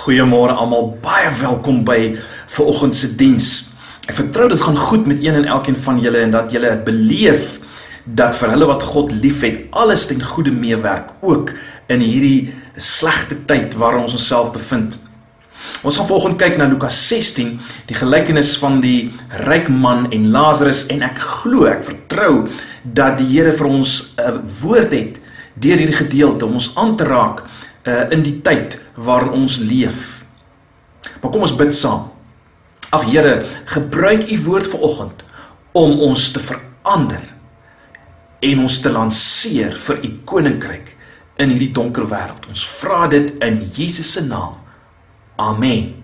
Goeiemôre almal, baie welkom by vanoggend se diens. Ek vertrou dit gaan goed met een en elkeen van julle en dat julle beleef dat vir hulle wat God liefhet, alles ten goeie meewerk, ook in hierdie slegte tyd waarin ons onsself bevind. Ons gaan vanoggend kyk na Lukas 16, die gelykenis van die ryk man en Lazarus en ek glo, ek vertrou dat die Here vir ons 'n woord het deur hierdie gedeelte om ons aan te raak uh, in die tyd waarin ons leef. Maar kom ons bid saam. Ag Here, gebruik u woord vanoggend om ons te verander en ons te lanseer vir u koninkryk in hierdie donker wêreld. Ons vra dit in Jesus se naam. Amen.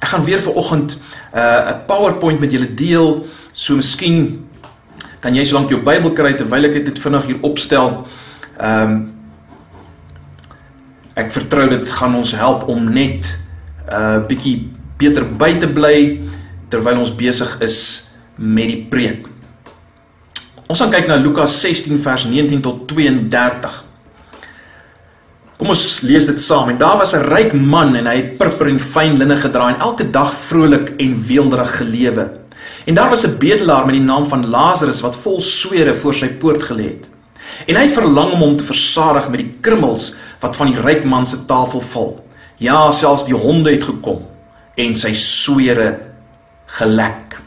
Ek gaan weer vanoggend uh, 'n uh, PowerPoint met julle deel. So miskien kan jy solank jou Bybel kry terwyl ek dit vinnig hier opstel. Ehm um, ek vertrou dit gaan ons help om net 'n uh, bietjie beter by te bly terwyl ons besig is met die preek. Ons gaan kyk na Lukas 16 vers 19 tot 32. Kom ons lees dit saam. En daar was 'n ryk man en hy het purper en fyn linne gedra en elke dag vrolik en weelderig gelewe. En daar was 'n bedelaar met die naam van Lazarus wat vol swere voor sy poort gelê het. En hy het verlang om hom te versadig met die krummels wat van die ryk man se tafel val. Ja, selfs die honde het gekom en sy swere gelek.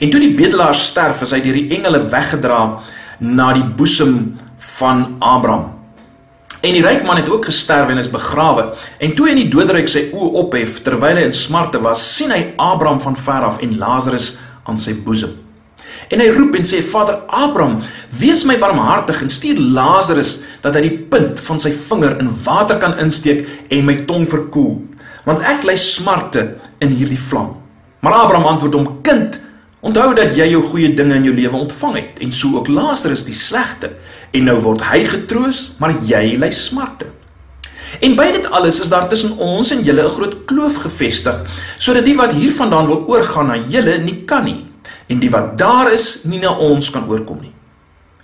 En toe die bedelaar sterf, is hy deur die engele weggedra na die boesem van Abraham. En die ryk man het ook gesterf en is begrawe. En toe hy in die doderyk sy oë ophef terwyl hy in smarte was, sien hy Abraham van ver af en Lazarus aan sy boesem. En hy roep en sê: "Vader Abraham, wees my barmhartig en stuur Lazarus dat hy die punt van sy vinger in water kan insteek en my tong verkoel, want ek ly smarte in hierdie vlam." Maar Abraham antwoord hom: "Kind, onthou dat jy jou goeie dinge in jou lewe ontvang het en so ook Lazarus die slegte, en nou word hy getroos, maar jy ly smarte." En by dit alles is daar tussen ons en julle 'n groot kloof gevestig, sodat die wat hiervandaan wil oorgaan na julle nie kan nie en die wat daar is nie na ons kan oorkom nie.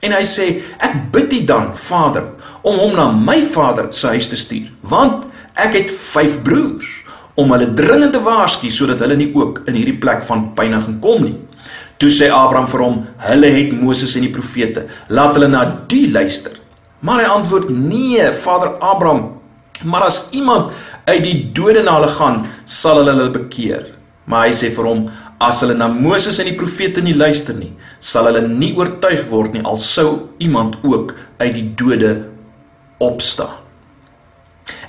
En hy sê, ek bid U dan, Vader, om hom na my vader se huis te stuur, want ek het 5 broers om hulle dringend te waarsku sodat hulle nie ook in hierdie plek van pyniging kom nie. Toe sê Abraham vir hom, hulle het Moses en die profete, laat hulle na die luister. Maar hy antwoord, nee, Vader Abraham, maar as iemand uit die dode na hulle gaan, sal hulle hulle bekeer. Maar hy sê vir hom, As hulle na Moses en die profete nie luister nie, sal hulle nie oortuig word nie al sou iemand ook uit die dode opstaan.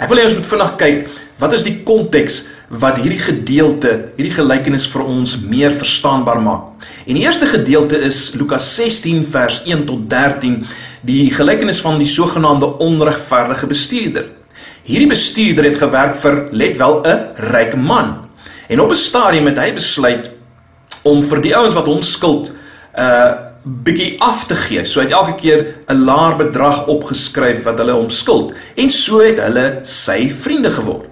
Ek wil hê ons moet vinnig kyk, wat is die konteks wat hierdie gedeelte, hierdie gelykenis vir ons meer verstaanbaar maak? En die eerste gedeelte is Lukas 16 vers 1 tot 13, die gelykenis van die sogenaamde onregverdige bestuurder. Hierdie bestuurder het gewerk vir let wel 'n ryk man. En op 'n stadium het hy besluit om vir die ouens wat hom skuld 'n uh, bietjie af te gee. So het elke keer 'n laer bedrag opgeskryf wat hulle hom skuld en so het hulle sy vriende geword.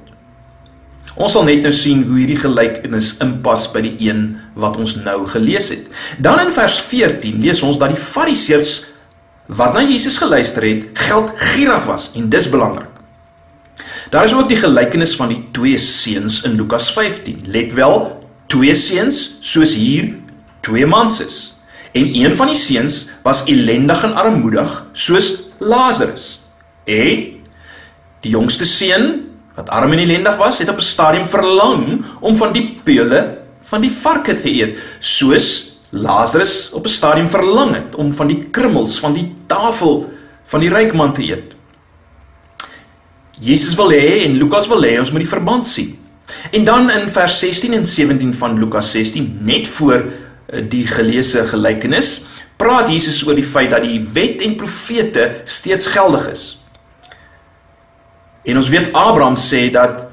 Ons sal net nou sien hoe hierdie gelykenis inpas by die een wat ons nou gelees het. Dan in vers 14 lees ons dat die Fariseërs wat na Jesus geluister het, geldgierig was en dis belangrik. Daar is ook die gelykenis van die twee seuns in Lukas 15. Let wel, twee seuns soos hier twee mans is. En een van die seuns was ellendig en armoedig soos Lazarus. En die jongste seun wat arm en ellendig was, het op 'n stadium verlang om van die peule van die varke te eet, soos Lazarus op 'n stadium verlang het om van die krummels van die tafel van die ryk man te eet. Jesus wil hê en Lukas wil hê ons moet die verband sien. En dan in vers 16 en 17 van Lukas 16, net voor eh, die geleesde gelykenis, praat Jesus oor die feit dat die wet en profete steeds geldig is. En ons weet Abraham sê dat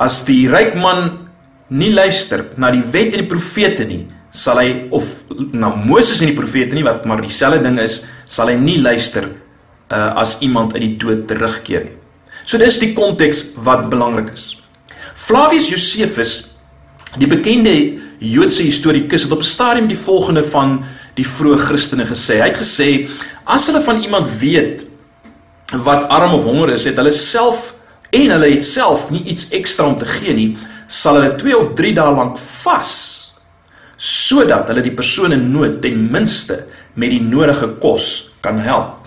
as die ryk man nie luister na die wet en die profete nie, sal hy of na Moses en die profete nie wat maar dieselfde ding is, sal hy nie luister uh, as iemand uit die dood terugkeer nie. So dis die konteks wat belangrik is. Flavius Josephus, die bekende Joodse historikus het op 'n stadium die volgende van die vroeë Christene gesê. Hy het gesê as hulle van iemand weet wat arm of honger is, het hulle self en hulle het self nie iets ekstra om te gee nie, sal hulle 2 of 3 dae lank vas sodat hulle die persoon in nood ten minste met die nodige kos kan help.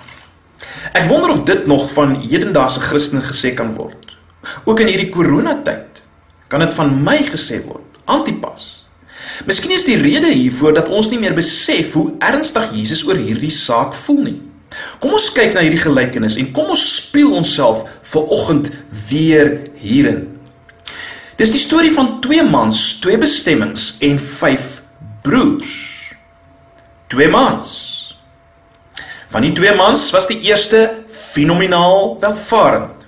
Ek wonder of dit nog van hedendaagse Christene gesê kan word. Ook in hierdie coronatyd kan dit van my gesê word. Antipas. Miskien is die rede hiervoor dat ons nie meer besef hoe ernstig Jesus oor hierdie saak voel nie. Kom ons kyk na hierdie gelykenis en kom ons speel onsself ver oggend weer hierin. Dis die storie van twee mans, twee bestemmings en vyf broers. Twee mans. Van die twee mans was die eerste fenomenaal welvarend.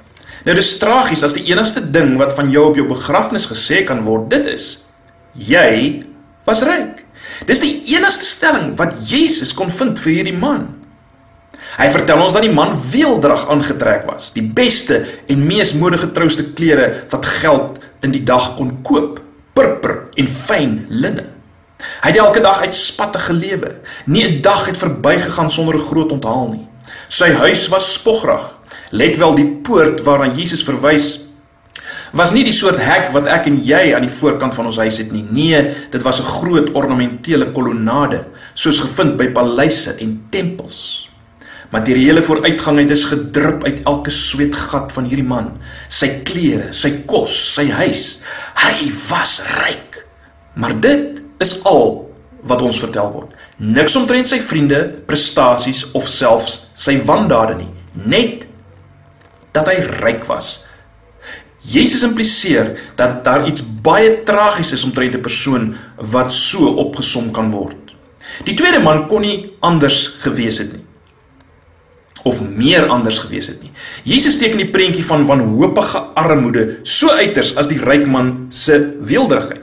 Nou dis tragies as die enigste ding wat van jou op jou begrafnis gesê kan word, dit is jy was ryk. Dis die enigste stelling wat Jesus kon vind vir hierdie man. Hy vertel ons dat die man weeldrag aangetrek was, die beste en mees modige trouste klere wat geld in die dag kon koop, purper en fyn linne. Hy het elke dag uitspatte gelewe. Nie 'n dag het verbygegaan sonder 'n groot onthaal nie. Sy huis was spogrig. Let wel die poort waarna Jesus verwys was nie die soort hek wat ek en jy aan die voorkant van ons huis het nie. Nee, dit was 'n groot ornamentele kolonnade, soos gevind by paleise en tempels. Materiële vooruitgang het dus gedrup uit elke sweetgat van hierdie man. Sy klere, sy kos, sy huis. Hy was ryk. Maar dit is al wat ons vertel word. Niks omtrent sy vriende, prestasies of selfs sy wandade nie. Net dat hy ryk was. Jesus impliseer dat daar iets baie tragies is omtrent 'n persoon wat so opgesom kan word. Die tweede man kon nie anders gewees het nie of meer anders gewees het nie. Jesus teken die prentjie van wanhoopige armoede so uiters as die ryk man se weelderigheid.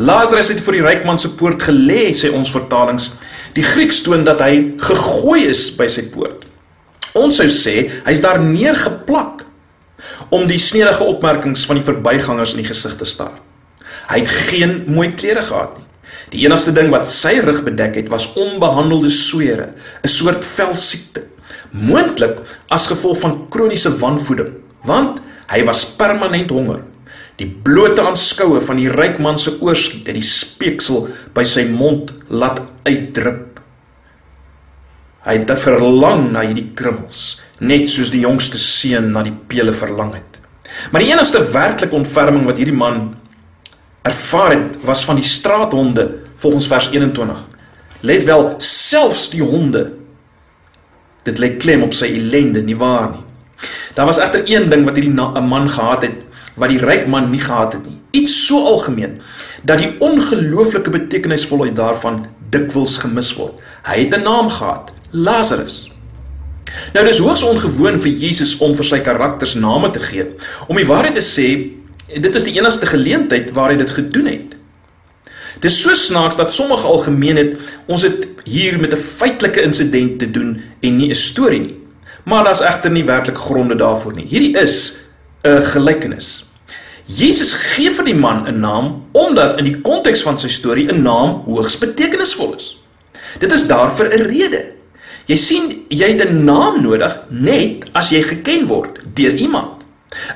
Lazarus het voor die ryk man se poort gelê, sê ons vertalings. Die Grieks toon dat hy gegooi is by sy poort. Ons sou sê hy's daar neergeplak om die snedige opmerkings van die verbygangers in die gesig te staar. Hy het geen mooi klere gehad nie. Die enigste ding wat sy rug bedek het, was onbehandelde swere, 'n soort velsiekte moontlik as gevolg van kroniese wanvoeding, want hy was permanent honger. Die blote aanskoue van die ryk man se oorskiet het die speeksel by sy mond laat uitdrup. Hy het verlang na hierdie krummels, net soos die jongste seun na die pele verlang het. Maar die enigste werklike ontferming wat hierdie man ervaar het, was van die straathonde, volgens vers 21. Let wel, selfs die honde Dit lê klem op sy ellende, nie waar nie. Daar was egter een ding wat hierdie 'n man gehad het wat die ryk man nie gehad het nie. Iets so algemeen dat die ongelooflike betekenisvolheid daarvan dikwels gemis word. Hy het 'n naam gehad, Lazarus. Nou dis hoogs ongewoon vir Jesus om vir sy karakters name te gee. Om die waarheid te sê, dit is die enigste geleentheid waar hy dit gedoen het. Dis so snaaks dat sommige algemeen het ons het hier met 'n feitelike insident te doen en nie 'n storie nie. Maar daar's egter nie werklik gronde daarvoor nie. Hierdie is 'n gelykenis. Jesus gee vir die man 'n naam omdat in die konteks van sy storie 'n naam hoogs betekenisvol is. Dit is daar vir 'n rede. Jy sien, jy het 'n naam nodig net as jy geken word deur iemand.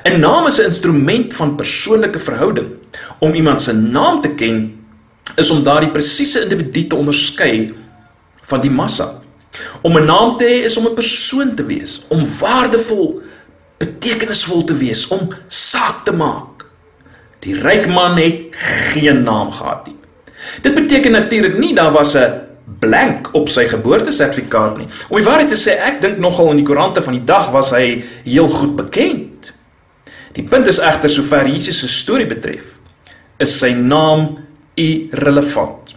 'n Naam is 'n instrument van persoonlike verhouding. Om iemand se naam te ken is om daardie presiese individu te onderskei van die massa. Om 'n naam te hê is om 'n persoon te wees, om waardevol, betekenisvol te wees, om saak te maak. Die ryk man het geen naam gehad nie. Dit beteken natuurlik nie daar was 'n blank op sy geboortesertifikaat nie. Om die waarheid te sê, ek dink nogal in die koerante van die dag was hy heel goed bekend. Die punt is egter sover Jesus se storie betref, is sy naam irrelevant.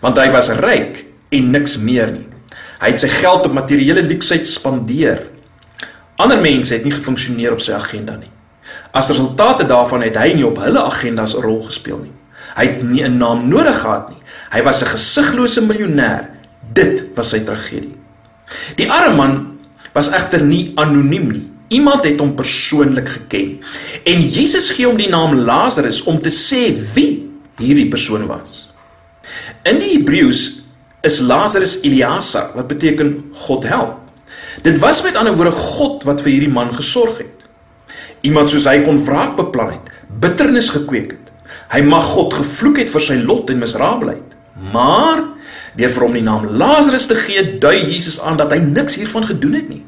Want hy was ryk en niks meer nie. Hy het sy geld op materiële luksheid spandeer. Ander mense het nie gefunksioneer op sy agenda nie. As resultate daarvan het hy nie op hulle agendas 'n rol gespeel nie. Hy het nie 'n naam nodig gehad nie. Hy was 'n gesiglose miljonair. Dit was sy tragedie. Die arme man was egter nie anoniem nie. Iemand het hom persoonlik geken. En Jesus gee hom die naam Lazarus om te sê wie hierdie persoon was. In die Hebreëus is Lazarus Eliasa wat beteken God help. Dit was met ander woorde God wat vir hierdie man gesorg het. Iemand soos hy kon wraak beplan het, bitternis gekweek het. Hy mag God gevloek het vir sy lot en misraabelheid. Maar deur vir hom die naam Lazarus te gee, dui Jesus aan dat hy niks hiervan gedoen het nie.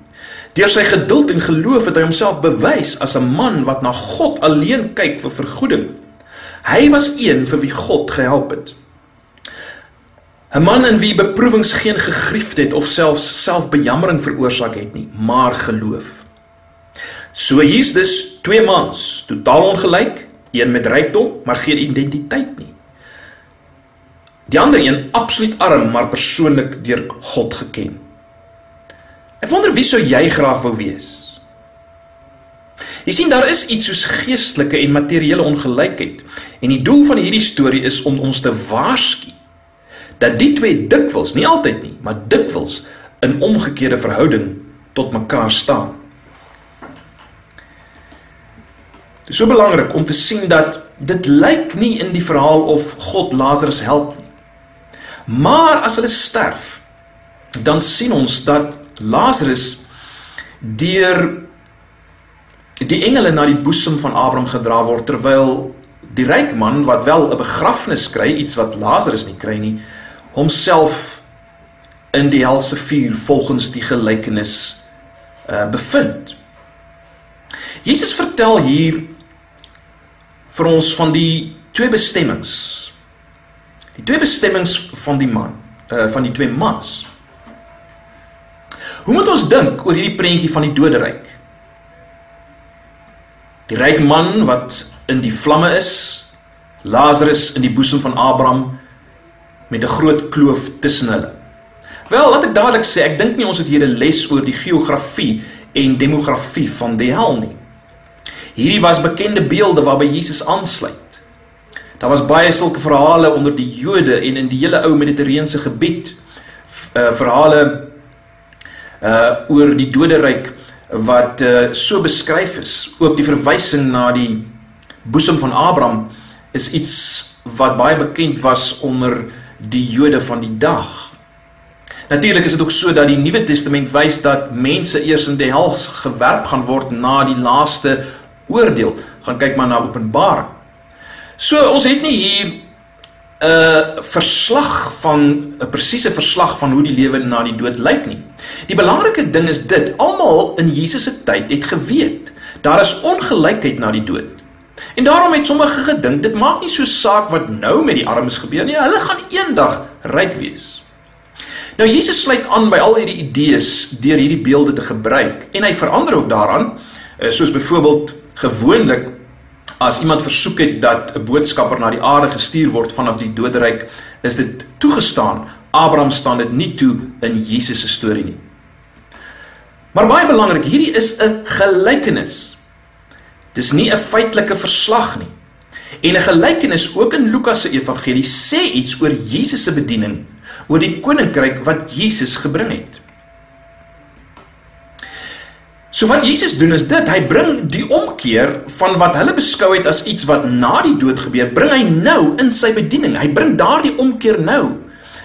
Deur sy geduld en geloof het hy homself bewys as 'n man wat na God alleen kyk vir vergoeding. Hy was een vir wie God gehelp het. 'n Man in wie beproewings geen gegriefd het of selfs selfbejammering veroorsaak het nie, maar geloof. So hier's dus twee mans, totaal ongelyk, een met rykdom, maar geen identiteit nie. Die ander een absoluut arm, maar persoonlik deur God geken. Ek wonder wie sou jy graag wou wees? Jy sien daar is iets soos geestelike en materiële ongelykheid en die doel van hierdie storie is om ons te waarsku dat die twee dikwels, nie altyd nie, maar dikwels in omgekeerde verhouding tot mekaar staan. Dit is so belangrik om te sien dat dit lyk nie in die verhaal of God Lazarus help nie. Maar as hulle sterf, dan sien ons dat Lazarus deur die engele na die boesem van Abraham gedra word terwyl die ryk man wat wel 'n begrafnis kry, iets wat Lazarus nie kry nie, homself in die helse vuur volgens die gelykenis uh bevind. Jesus vertel hier vir ons van die twee bestemmings. Die twee bestemmings van die man, uh van die twee mans. Hoe moet ons dink oor hierdie prentjie van die doderyk? Die ryk man wat in die vlamme is, Lazarus in die boesem van Abraham met 'n groot kloof tussen hulle. Wel, laat ek dadelik sê, ek dink nie ons het hier 'n les oor die geografie en demografie van die hel nie. Hierdie was bekende beelde waarby Jesus aansluit. Daar was baie sulke verhale onder die Jode en in die hele ou Mediterrane gebied. Uh verhale uh oor die doderyk wat uh so beskryf is. Ook die verwysing na die boesem van Abraham is iets wat baie bekend was onder die Jode van die dag. Natuurlik is dit ook so dat die Nuwe Testament wys dat mense eers in die hel gewerp gaan word na die laaste oordeel. Gaan kyk maar na Openbaring. So ons het nie hier 'n uh, verslag van 'n presiese verslag van hoe die lewe na die dood lyk nie. Die belangrike ding is dit, almal in Jesus se tyd het geweet daar is ongelykheid na die dood. En daarom het sommige gedink dit maak nie so saak wat nou met die armes gebeur nie, hulle gaan eendag ryk wees. Nou Jesus sluit aan by al hierdie idees deur hierdie beelde te gebruik en hy verander ook daaraan, uh, soos byvoorbeeld gewoonlik as iemand versoek het dat 'n boodskapper na die aarde gestuur word vanaf die doderyk, is dit toegestaan. Abraham staan dit nie toe in Jesus se storie nie. Maar baie belangrik, hierdie is 'n gelykenis. Dis nie 'n feitelike verslag nie. En 'n gelykenis ook in Lukas se evangelie sê iets oor Jesus se bediening, oor die koninkryk wat Jesus gebring het. So wat Jesus doen is dit, hy bring die omkeer van wat hulle beskou het as iets wat na die dood gebeur, bring hy nou in sy bediening. Hy bring daardie omkeer nou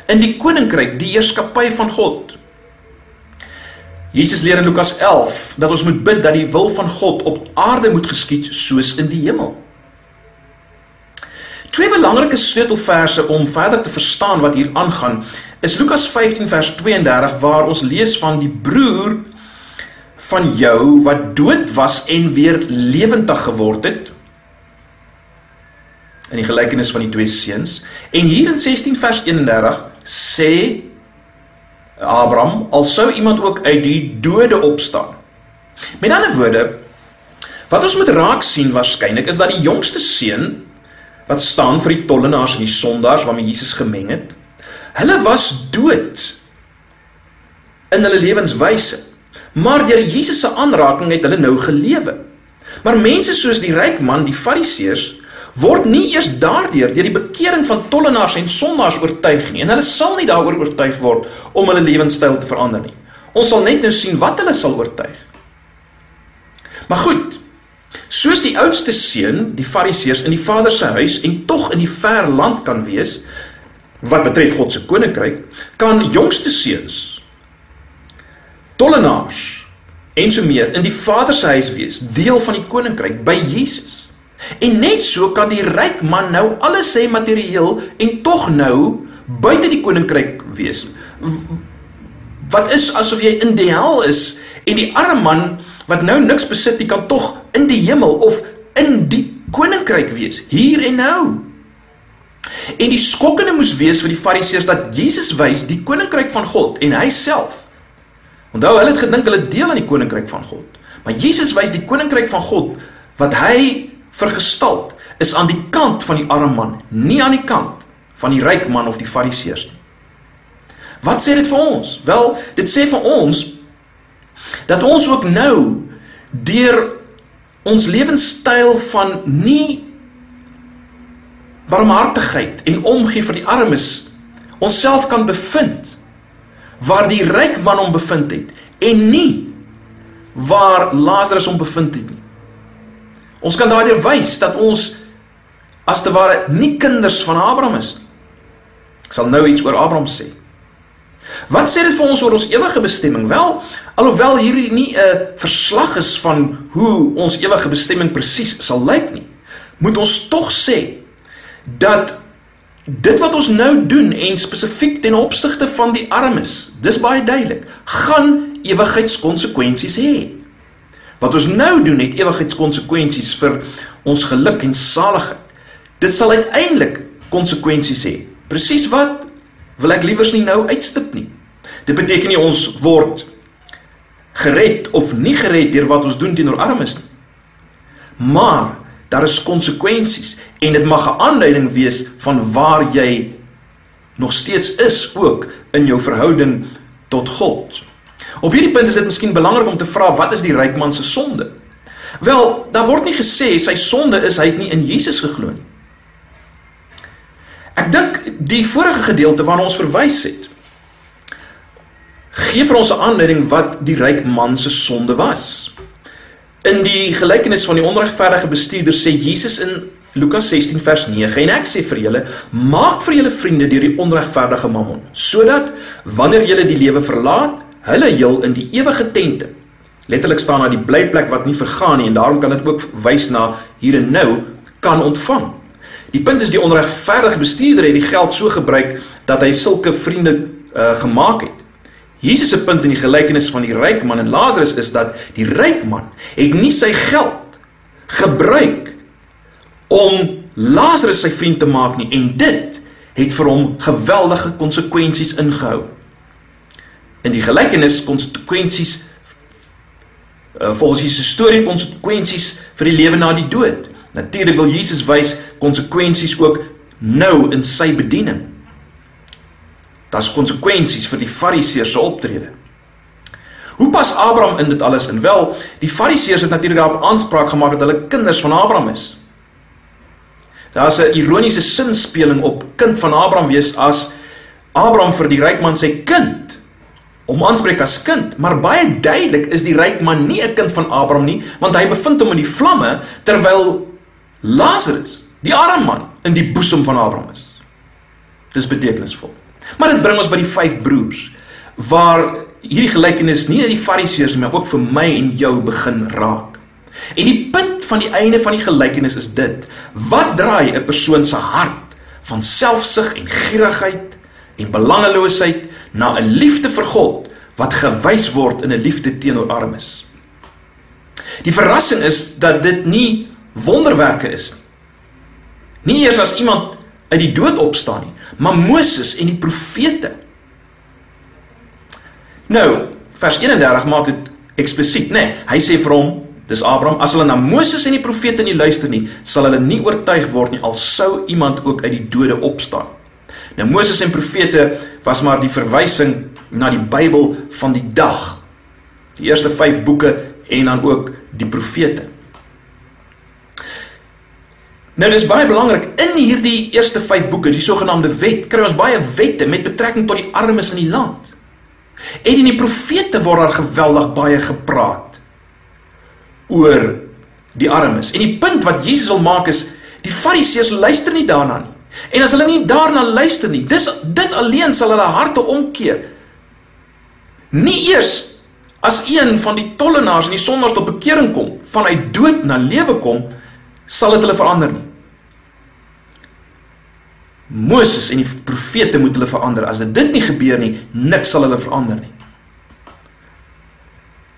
in die koninkryk, die heerskappy van God. Jesus leer in Lukas 11 dat ons moet bid dat die wil van God op aarde moet geskied soos in die hemel. Twee belangrike sleutelverse om verder te verstaan wat hier aangaan, is Lukas 15 vers 32 waar ons lees van die broer van jou wat dood was en weer lewendig geword het. In die gelykenis van die twee seuns. En hier in 16 vers 31 sê Abraham al sou iemand ook uit die dode opstaan. Met ander woorde wat ons moet raak sien waarskynlik is dat die jongste seun wat staan vir die tollenaars en die sondaars waarmee Jesus gemeng het hulle was dood in hulle lewenswyse Maar deur Jesus se aanraking het hulle nou gelewe. Maar mense soos die ryk man, die Fariseërs, word nie eers daardeur deur die bekering van tollenaars en sondaars oortuig nie en hulle sal nie daaroor oortuig word om hulle lewenstyl te verander nie. Ons sal net nou sien wat hulle sal oortuig. Maar goed. Soos die oudste seun, die Fariseërs in die Vader se huis en tog in die ver land kan wees wat betref God se koninkryk, kan jongste seuns tollenaars en so meer in die Vader se huis wees, deel van die koninkryk by Jesus. En net so kan die ryk man nou alles hê materieel en tog nou buite die koninkryk wees. Wat is asof jy in die hel is en die arme man wat nou niks besit nie kan tog in die hemel of in die koninkryk wees hier en nou. En die skokkende moes wees vir die fariseërs dat Jesus wys die koninkryk van God en hy self. Onthou hulle het gedink hulle deel aan die koninkryk van God. Maar Jesus wys die koninkryk van God wat hy vergestalt is aan die kant van die arme man, nie aan die kant van die ryk man of die fariseërs nie. Wat sê dit vir ons? Wel, dit sê vir ons dat ons ook nou deur ons lewenstyl van nie barmhartigheid en omgee vir die armes onsself kan bevind waar die ryk man hom bevind het en nie waar Lazarus hom bevind het nie. Ons kan daardeur wys dat ons as te ware nie kinders van Abraham is nie. Ek sal nou iets oor Abraham sê. Wat sê dit vir ons oor ons ewige bestemming? Wel, alhoewel hierdie nie 'n verslag is van hoe ons ewige bestemming presies sal lyk nie, moet ons tog sê dat dit wat ons nou doen en spesifiek ten opsigte van die armes, dis baie duidelik, gaan ewigheidskonsekwensies hê. Wat ons nou doen het ewigheidskonsekwensies vir ons geluk en saligheid. Dit sal uiteindelik konsekwensies hê. Presies wat wil ek liewers nie nou uitstip nie. Dit beteken nie ons word gered of nie gered deur wat ons doen teenoor armes nie. Maar daar is konsekwensies en dit mag 'n aanduiding wees van waar jy nog steeds is ook in jou verhouding tot God. Op hierdie punt is dit miskien belangrik om te vra wat is die ryk man se sonde? Wel, daar word nie gesê sy sonde is hy het nie in Jesus geglo nie. Ek dink die vorige gedeelte waarna ons verwys het gee vir ons 'n aanleiding wat die ryk man se sonde was. In die gelykenis van die onregverdige bestuurder sê Jesus in Lukas 16 vers 9 en ek sê vir julle maak vir julle vriende deur die onregverdige mammon sodat wanneer julle die lewe verlaat hulle heel in die ewige tente. Letterlik staan daar die blyplek wat nie vergaan nie en daarom kan dit ook wys na hier en nou kan ontvang. Die punt is die onregverdige bestuurder het die geld so gebruik dat hy sulke vriende uh, gemaak het Jesus se punt in die gelykenis van die ryk man en Lazarus is dat die ryk man het nie sy geld gebruik om Lazarus sy vriend te maak nie en dit het vir hom geweldige konsekwensies ingehou. In die gelykenis konsekwensies uh, volgens Jesus se storie konsekwensies vir die lewe na die dood. Natuurlik wil Jesus wys konsekwensies ook nou in sy bediening. Daar's konsekwensies vir die Fariseërs se optrede. Hoe pas Abraham in dit alles in? Wel, die Fariseërs het natuurlik daarop aanspraak gemaak dat hulle kinders van Abraham is. Daar's 'n ironiese sinspeling op kind van Abraham wees as Abraham vir die ryk man sê kind om aanspreek as kind, maar baie duidelik is die ryk man nie 'n kind van Abraham nie, want hy bevind hom in die vlamme terwyl Lazarus, die arme man, in die boesem van Abraham is. Dis betekenisvol. Maar dit bring ons by die vyf broers waar hierdie gelykenis nie net die fariseërs maar ook vir my en jou begin raak. En die punt van die einde van die gelykenis is dit: wat draai 'n persoon se hart van selfsug en gierigheid en belangeloosheid na 'n liefde vir God wat gewys word in 'n liefde teenoor armes? Die verrassing is dat dit nie wonderwerke is nie. Nie eers as iemand uit die dood opstaan nie, maar Moses en die profete. Nou, vers 31 maak dit eksplisiet, nê? Nee, hy sê vir hom, dis Abraham, as hulle na Moses en die profete nie luister nie, sal hulle nie oortuig word nie al sou iemand ook uit die dode opstaan. Nou Moses en profete was maar die verwysing na die Bybel van die dag. Die eerste 5 boeke en dan ook die profete. Nou dis baie belangrik in hierdie eerste 5 boeke, die sogenaamde wet, kry ons baie wette met betrekking tot die armes in die land. En in die profete word daar geweldig baie gepraat oor die armes. En die punt wat Jesus wil maak is die Fariseërs luister nie daarna nie. En as hulle nie daarna luister nie, dis dit alleen sal hulle harte omkeer. Nie eers As een van die tollenaars en die sondaars tot bekering kom, vanuit dood na lewe kom, sal dit hulle verander nie. Moses en die profete moet hulle verander. As dit nie gebeur nie, niks sal hulle verander nie.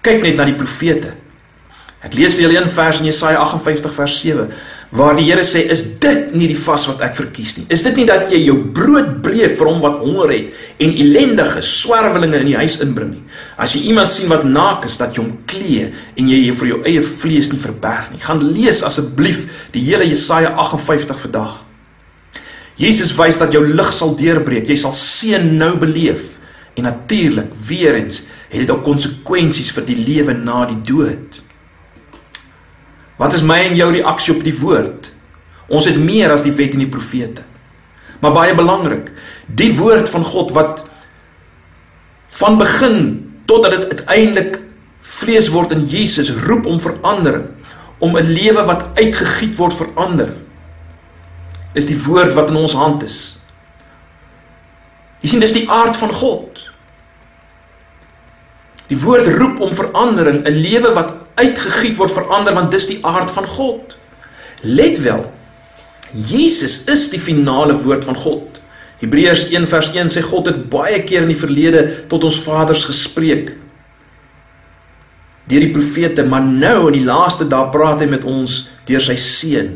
Kyk net na die profete. Ek lees vir julle een vers in Jesaja 58 vers 7 waar die Here sê is dit nie die vas wat ek verkies nie. Is dit nie dat jy jou brood breek vir hom wat honger het en ellendige swerwelinge in die huis inbring nie. As jy iemand sien wat naak is, dat jy hom klee en jy vir jou eie vlees nie verberg nie. Gaan lees asseblief die hele Jesaja 58 vandag. Jesus wys dat jou lig sal deurbreek. Jy sal seën nou beleef. En natuurlik, weer eens, het dit ook konsekwensies vir die lewe na die dood. Wat is my en jou reaksie op die woord? Ons het meer as die wet en die profete. Maar baie belangrik, die woord van God wat van begin totdat dit uiteindelik vlees word in Jesus roep om verandering, om 'n lewe wat uitgegiet word verander. Is die woord wat in ons hand is. Jy sien dis die aard van God. Die woord roep om verandering, 'n lewe wat uitgegiet word verander want dis die aard van God. Let wel. Jesus is die finale woord van God. Hebreërs 1 vers 1 sê God het baie keer in die verlede tot ons vaders gespreek deur die profete, maar nou in die laaste dae praat hy met ons deur sy seun.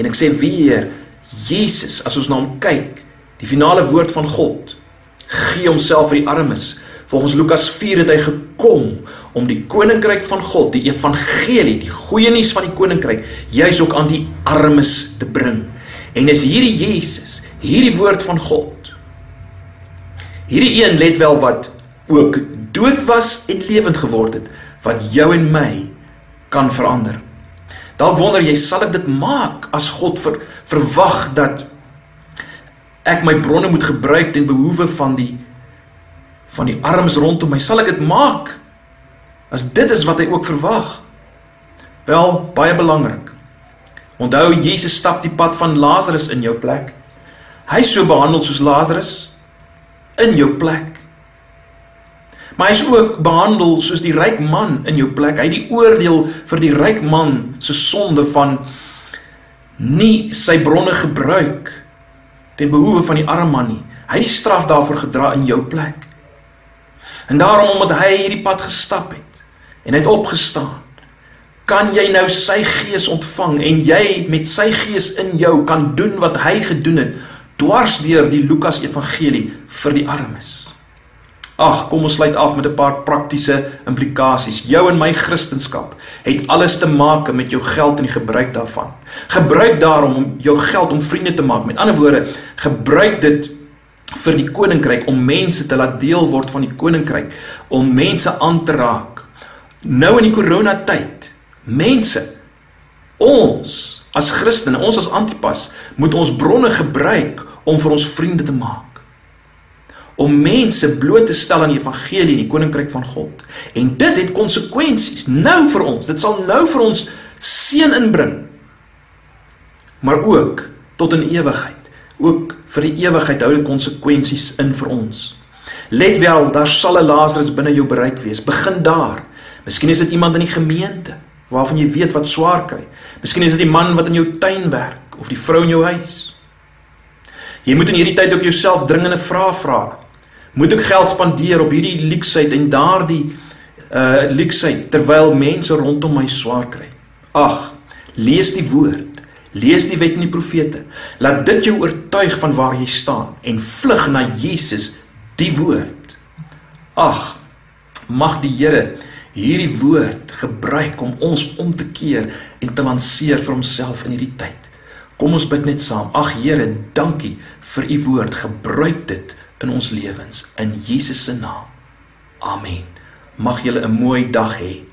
En ek sê weer, Jesus, as ons na hom kyk, die finale woord van God, gee homself vir die armes. Volgens Lukas 4 het hy gekom om die koninkryk van God, die evangelie, die goeie nuus van die koninkryk, juis ook aan die armes te bring. En is hierdie Jesus, hierdie woord van God. Hierdie een let wel wat ook dood was en lewend geword het, wat jou en my kan verander. Dalk wonder jy, sal ek dit maak as God ver, verwag dat ek my bronne moet gebruik ten behoewe van die van die arms rondom my, sal ek dit maak? As dit is wat hy ook verwag. Wel, baie belangrik. Onthou Jesus stap die pad van Lazarus in jou plek. Hy so behandel soos Lazarus in jou plek. Maar hy is ook behandel soos die ryk man in jou plek. Hy het die oordeel vir die ryk man se sonde van nie sy bronne gebruik ten behoewe van die arme man nie. Hy het die straf daarvoor gedra in jou plek. En daarom omdat hy hierdie pad gestap het en hy het opgestaan, kan jy nou sy gees ontvang en jy met sy gees in jou kan doen wat hy gedoen het dwars deur die Lukas evangelie vir die armes. Ag, kom ons sluit af met 'n paar praktiese implikasies. Jou en my Christendom het alles te maak met jou geld en die gebruik daarvan. Gebruik daarom om jou geld om vriende te maak. Met ander woorde, gebruik dit vir die koninkryk om mense te laat deel word van die koninkryk, om mense aan te raak. Nou in die koronatyd, mense ons as Christene, ons as Antipas, moet ons bronne gebruik om vir ons vriende te maak. Om mense bloot te stel aan die evangelie in die koninkryk van God. En dit het konsekwensies nou vir ons. Dit sal nou vir ons seën inbring. Maar ook tot in ewigheid ook vir die ewigheid hou dit konsekwensies in vir ons. Let wel, daar sal 'n Lazarus binne jou bereik wees. Begin daar. Miskien is dit iemand in die gemeente waarvan jy weet wat swaar kry. Miskien is dit die man wat in jou tuin werk of die vrou in jou huis. Jy moet in hierdie tyd ook jouself dringende vrae vra. Moet ek geld spandeer op hierdie leksheid en daardie uh leksheid terwyl mense rondom my swaar kry? Ag, lees die woord. Lees die wet en die profete. Laat dit jou oortuig van waar jy staan en vlug na Jesus, die woord. Ag, mag die Here hierdie woord gebruik om ons om te keer en te lanseer vir homself in hierdie tyd. Kom ons bid net saam. Ag Here, dankie vir u woord. Gebruik dit in ons lewens in Jesus se naam. Amen. Mag julle 'n mooi dag hê.